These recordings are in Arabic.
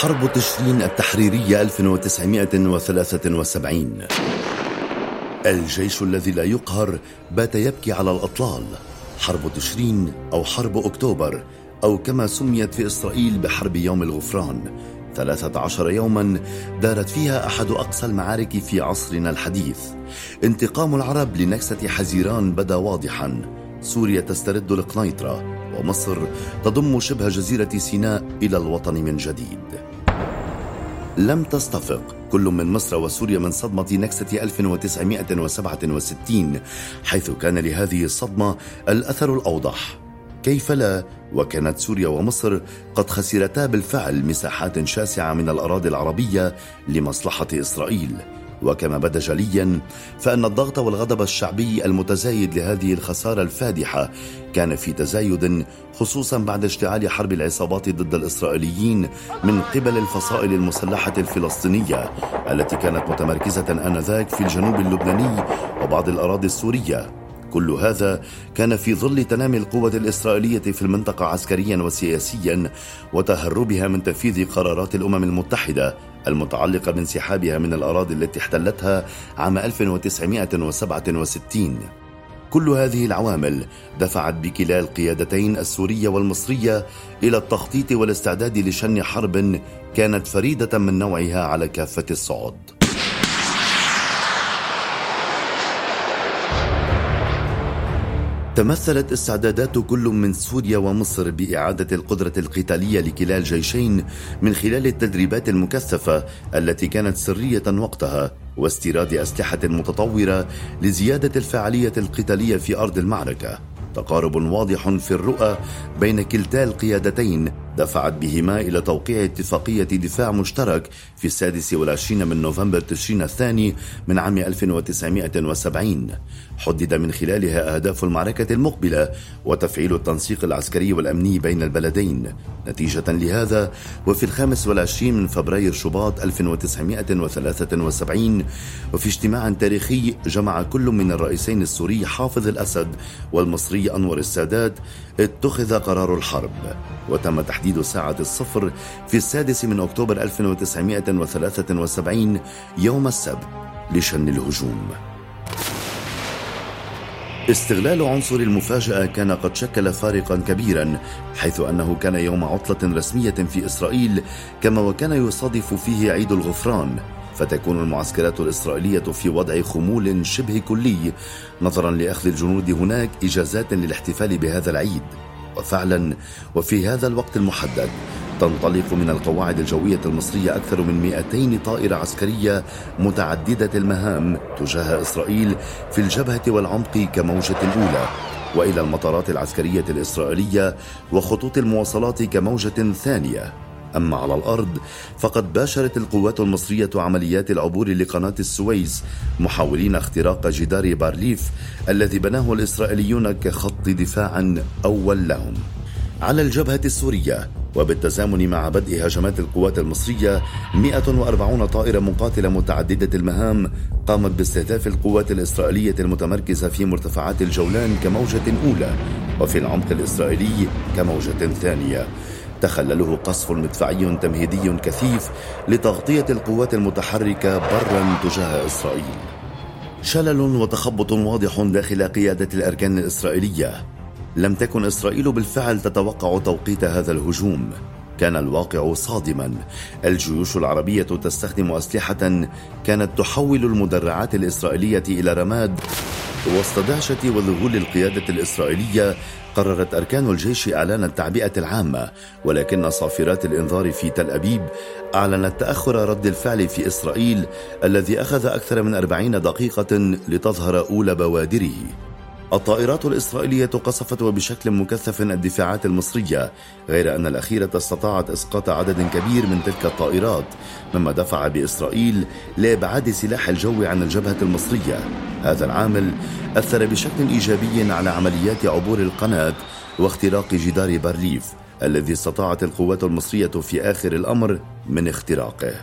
حرب تشرين التحريرية 1973 الجيش الذي لا يقهر بات يبكي على الأطلال. حرب تشرين أو حرب أكتوبر أو كما سميت في إسرائيل بحرب يوم الغفران. ثلاثة عشر يوما دارت فيها أحد أقصى المعارك في عصرنا الحديث. انتقام العرب لنكسة حزيران بدا واضحا. سوريا تسترد القنيطرة ومصر تضم شبه جزيرة سيناء إلى الوطن من جديد. لم تصطفق كل من مصر وسوريا من صدمة نكسة 1967 حيث كان لهذه الصدمة الأثر الأوضح. كيف لا؟ وكانت سوريا ومصر قد خسرتا بالفعل مساحات شاسعة من الأراضي العربية لمصلحة إسرائيل. وكما بدا جليا فإن الضغط والغضب الشعبي المتزايد لهذه الخسارة الفادحة كان في تزايد خصوصا بعد اشتعال حرب العصابات ضد الإسرائيليين من قبل الفصائل المسلحة الفلسطينية التي كانت متمركزة آنذاك في الجنوب اللبناني وبعض الأراضي السورية. كل هذا كان في ظل تنامي القوة الإسرائيلية في المنطقة عسكريا وسياسيا وتهربها من تنفيذ قرارات الأمم المتحدة المتعلقة بانسحابها من الأراضي التي احتلتها عام 1967 كل هذه العوامل دفعت بكلا القيادتين السورية والمصرية إلى التخطيط والاستعداد لشن حرب كانت فريدة من نوعها على كافة الصعد تمثلت استعدادات كل من سوريا ومصر بإعادة القدرة القتالية لكلا الجيشين من خلال التدريبات المكثفة التي كانت سرية وقتها واستيراد أسلحة متطورة لزيادة الفاعلية القتالية في أرض المعركة. تقارب واضح في الرؤى بين كلتا القيادتين دفعت بهما إلى توقيع اتفاقية دفاع مشترك في السادس والعشرين من نوفمبر تشرين الثاني من عام 1970 حدد من خلالها أهداف المعركة المقبلة وتفعيل التنسيق العسكري والأمني بين البلدين. نتيجة لهذا وفي الخامس والعشرين من فبراير شباط 1973 وفي اجتماع تاريخي جمع كل من الرئيسين السوري حافظ الأسد والمصري أنور السادات اتخذ قرار الحرب. وتم تحديد ساعة الصفر في السادس من أكتوبر 1973 يوم السبت لشن الهجوم. استغلال عنصر المفاجأة كان قد شكل فارقا كبيرا حيث أنه كان يوم عطلة رسمية في إسرائيل كما وكان يصادف فيه عيد الغفران. فتكون المعسكرات الإسرائيلية في وضع خمول شبه كلي نظرا لأخذ الجنود هناك إجازات للاحتفال بهذا العيد. وفعلا وفي هذا الوقت المحدد تنطلق من القواعد الجوية المصرية أكثر من 200 طائرة عسكرية متعددة المهام تجاه إسرائيل في الجبهة والعمق كموجة أولى وإلى المطارات العسكرية الإسرائيلية وخطوط المواصلات كموجة ثانية. أما على الأرض فقد باشرت القوات المصرية عمليات العبور لقناة السويس محاولين اختراق جدار بارليف الذي بناه الإسرائيليون كخط دفاع أول لهم. على الجبهة السورية وبالتزامن مع بدء هجمات القوات المصرية 140 طائرة مقاتلة متعددة المهام قامت باستهداف القوات الإسرائيلية المتمركزة في مرتفعات الجولان كموجة أولى وفي العمق الإسرائيلي كموجة ثانية. تخلله قصف مدفعي تمهيدي كثيف لتغطية القوات المتحركة برا تجاه إسرائيل. شلل وتخبط واضح داخل قيادة الأركان الإسرائيلية. لم تكن إسرائيل بالفعل تتوقع توقيت هذا الهجوم. كان الواقع صادما. الجيوش العربية تستخدم أسلحة كانت تحول المدرعات الإسرائيلية إلى رماد. وسط دهشة وذهول القيادة الإسرائيلية قررت أركان الجيش إعلان التعبئة العامة ولكن صافرات الإنذار في تل أبيب أعلنت تأخر رد الفعل في إسرائيل الذي أخذ أكثر من أربعين دقيقة لتظهر أولى بوادره. الطائرات الإسرائيلية قصفت وبشكل مكثف الدفاعات المصرية غير أن الأخيرة استطاعت إسقاط عدد كبير من تلك الطائرات مما دفع بإسرائيل لإبعاد سلاح الجو عن الجبهة المصرية. هذا العامل أثر بشكل إيجابي على عمليات عبور القناة واختراق جدار بارليف الذي استطاعت القوات المصرية في آخر الأمر من اختراقه.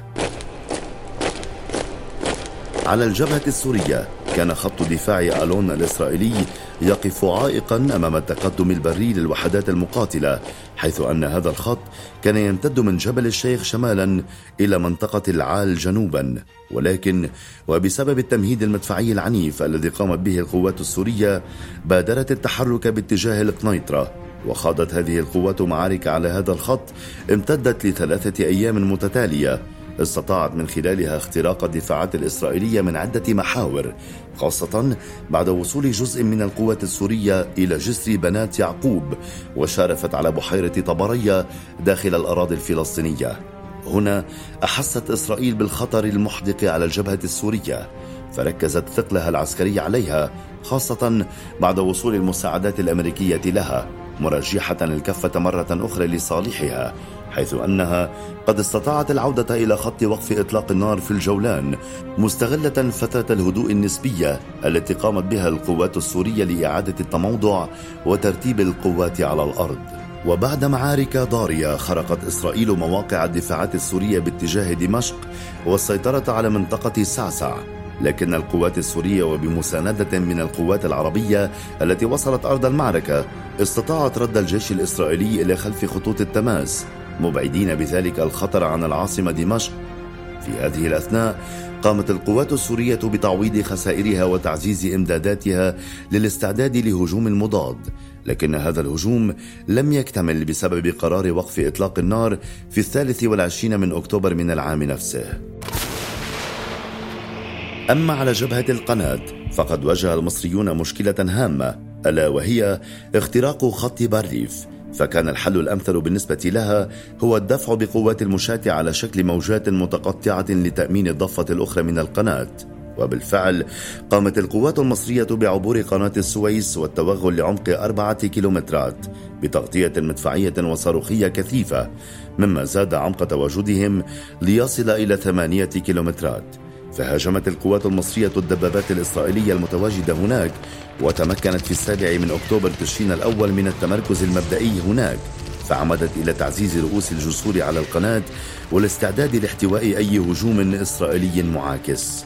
على الجبهة السورية كان خط دفاع ألون الإسرائيلي يقف عائقا أمام التقدم البري للوحدات المقاتلة حيث أن هذا الخط كان يمتد من جبل الشيخ شمالا إلى منطقة العال جنوبا. ولكن وبسبب التمهيد المدفعي العنيف الذي قامت به القوات السورية بادرت التحرك باتجاه القنيطرة. وخاضت هذه القوات معارك على هذا الخط امتدت لثلاثة أيام متتالية. استطاعت من خلالها اختراق الدفاعات الإسرائيلية من عدة محاور خاصة بعد وصول جزء من القوات السورية إلى جسر بنات يعقوب وشارفت على بحيرة طبرية داخل الأراضي الفلسطينية. هنا أحست إسرائيل بالخطر المحدق على الجبهة السورية فركزت ثقلها العسكري عليها خاصة بعد وصول المساعدات الأمريكية لها مرجحة الكفة مرة أخرى لصالحها حيث أنها قد استطاعت العودة إلى خط وقف إطلاق النار في الجولان مستغلة فترة الهدوء النسبية التي قامت بها القوات السورية لإعادة التموضع وترتيب القوات على الأرض. وبعد معارك ضارية خرقت إسرائيل مواقع الدفاعات السورية باتجاه دمشق والسيطرة على منطقة سعسع لكن القوات السورية وبمساندة من القوات العربية التي وصلت أرض المعركة استطاعت رد الجيش الإسرائيلي إلى خلف خطوط التماس. مبعدين بذلك الخطر عن العاصمة دمشق. في هذه الأثناء قامت القوات السورية بتعويض خسائرها وتعزيز إمداداتها للاستعداد لهجوم المضاد. لكن هذا الهجوم لم يكتمل بسبب قرار وقف إطلاق النار في الثالث والعشرين من أكتوبر من العام نفسه. أما على جبهة القناة فقد واجه المصريون مشكلة هامة ألا وهي اختراق خط بارليف فكان الحل الأمثل بالنسبة لها هو الدفع بقوات المشاة على شكل موجات متقطعة لتأمين الضفة الأخرى من القناة. وبالفعل قامت القوات المصرية بعبور قناة السويس والتوغل لعمق أربعة كيلومترات بتغطية مدفعية وصاروخية كثيفة مما زاد عمق تواجدهم ليصل إلى ثمانية كيلومترات. فهاجمت القوات المصرية الدبابات الإسرائيلية المتواجدة هناك وتمكنت في السابع من أكتوبر تشرين الأول من التمركز المبدئي هناك فعمدت إلى تعزيز رؤوس الجسور على القناة والاستعداد لاحتواء أي هجوم إسرائيلي معاكس.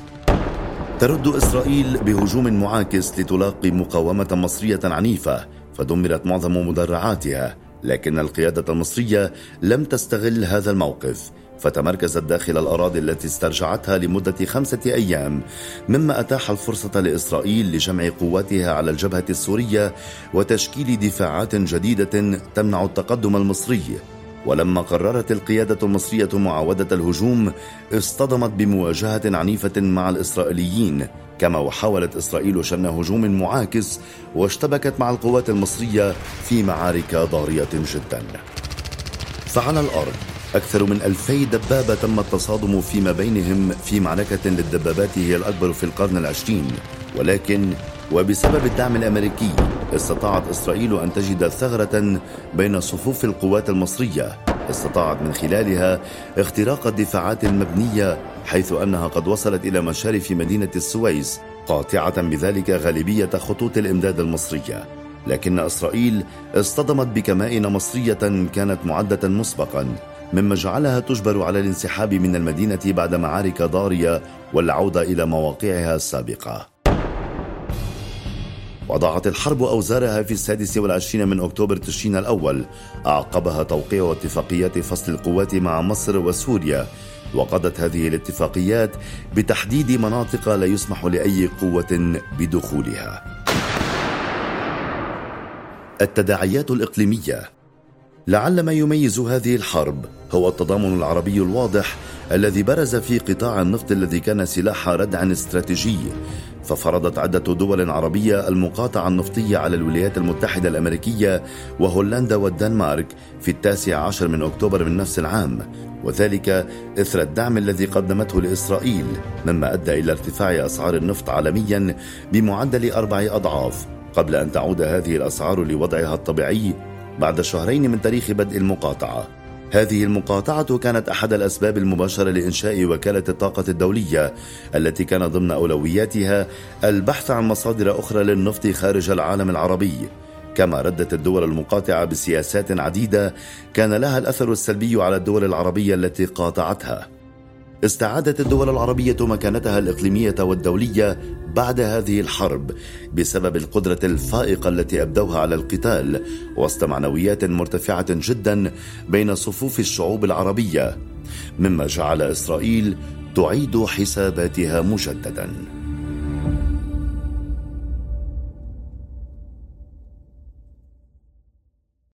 ترد إسرائيل بهجوم معاكس لتلاقي مقاومة مصرية عنيفة فدمرت معظم مدرعاتها لكن القيادة المصرية لم تستغل هذا الموقف فتمركزت داخل الأراضي التي استرجعتها لمدة خمسة أيام مما أتاح الفرصة لإسرائيل لجمع قواتها على الجبهة السورية وتشكيل دفاعات جديدة تمنع التقدم المصري. ولما قررت القيادة المصرية معاودة الهجوم اصطدمت بمواجهة عنيفة مع الإسرائيليين. كما وحاولت إسرائيل شن هجوم معاكس واشتبكت مع القوات المصرية في معارك ضارية جدا. فعلى الأرض. أكثر من ألفي دبابة تم التصادم فيما بينهم في معركة للدبابات هي الأكبر في القرن العشرين. ولكن وبسبب الدعم الأمريكي استطاعت إسرائيل أن تجد ثغرة بين صفوف القوات المصرية. استطاعت من خلالها اختراق الدفاعات المبنية حيث أنها قد وصلت إلى مشارف مدينة السويس قاطعة بذلك غالبية خطوط الإمداد المصرية. لكن إسرائيل اصطدمت بكمائن مصرية كانت معدة مسبقا. مما جعلها تجبر على الانسحاب من المدينة بعد معارك ضارية والعودة إلى مواقعها السابقة. وضعت الحرب أوزارها في السادس والعشرين من أكتوبر تشرين الأول. أعقبها توقيع اتفاقيات فصل القوات مع مصر وسوريا. وقضت هذه الاتفاقيات بتحديد مناطق لا يسمح لأي قوة بدخولها. التداعيات الإقليمية لعل ما يميز هذه الحرب هو التضامن العربي الواضح الذي برز في قطاع النفط الذي كان سلاح ردع استراتيجي. ففرضت عدة دول عربية المقاطعة النفطية على الولايات المتحدة الأمريكية وهولندا والدنمارك في التاسع عشر من أكتوبر من نفس العام. وذلك إثر الدعم الذي قدمته لإسرائيل مما أدى إلى ارتفاع أسعار النفط عالميا بمعدل أربع أضعاف. قبل أن تعود هذه الأسعار لوضعها الطبيعي بعد شهرين من تاريخ بدء المقاطعة. هذه المقاطعة كانت أحد الأسباب المباشرة لإنشاء وكالة الطاقة الدولية التي كان ضمن أولوياتها البحث عن مصادر أخرى للنفط خارج العالم العربي. كما ردت الدول المقاطعة بسياسات عديدة كان لها الأثر السلبي على الدول العربية التي قاطعتها. استعادت الدول العربية مكانتها الإقليمية والدولية بعد هذه الحرب بسبب القدرة الفائقة التي أبدوها على القتال وسط معنويات مرتفعة جدا بين صفوف الشعوب العربية مما جعل إسرائيل تعيد حساباتها مجددا.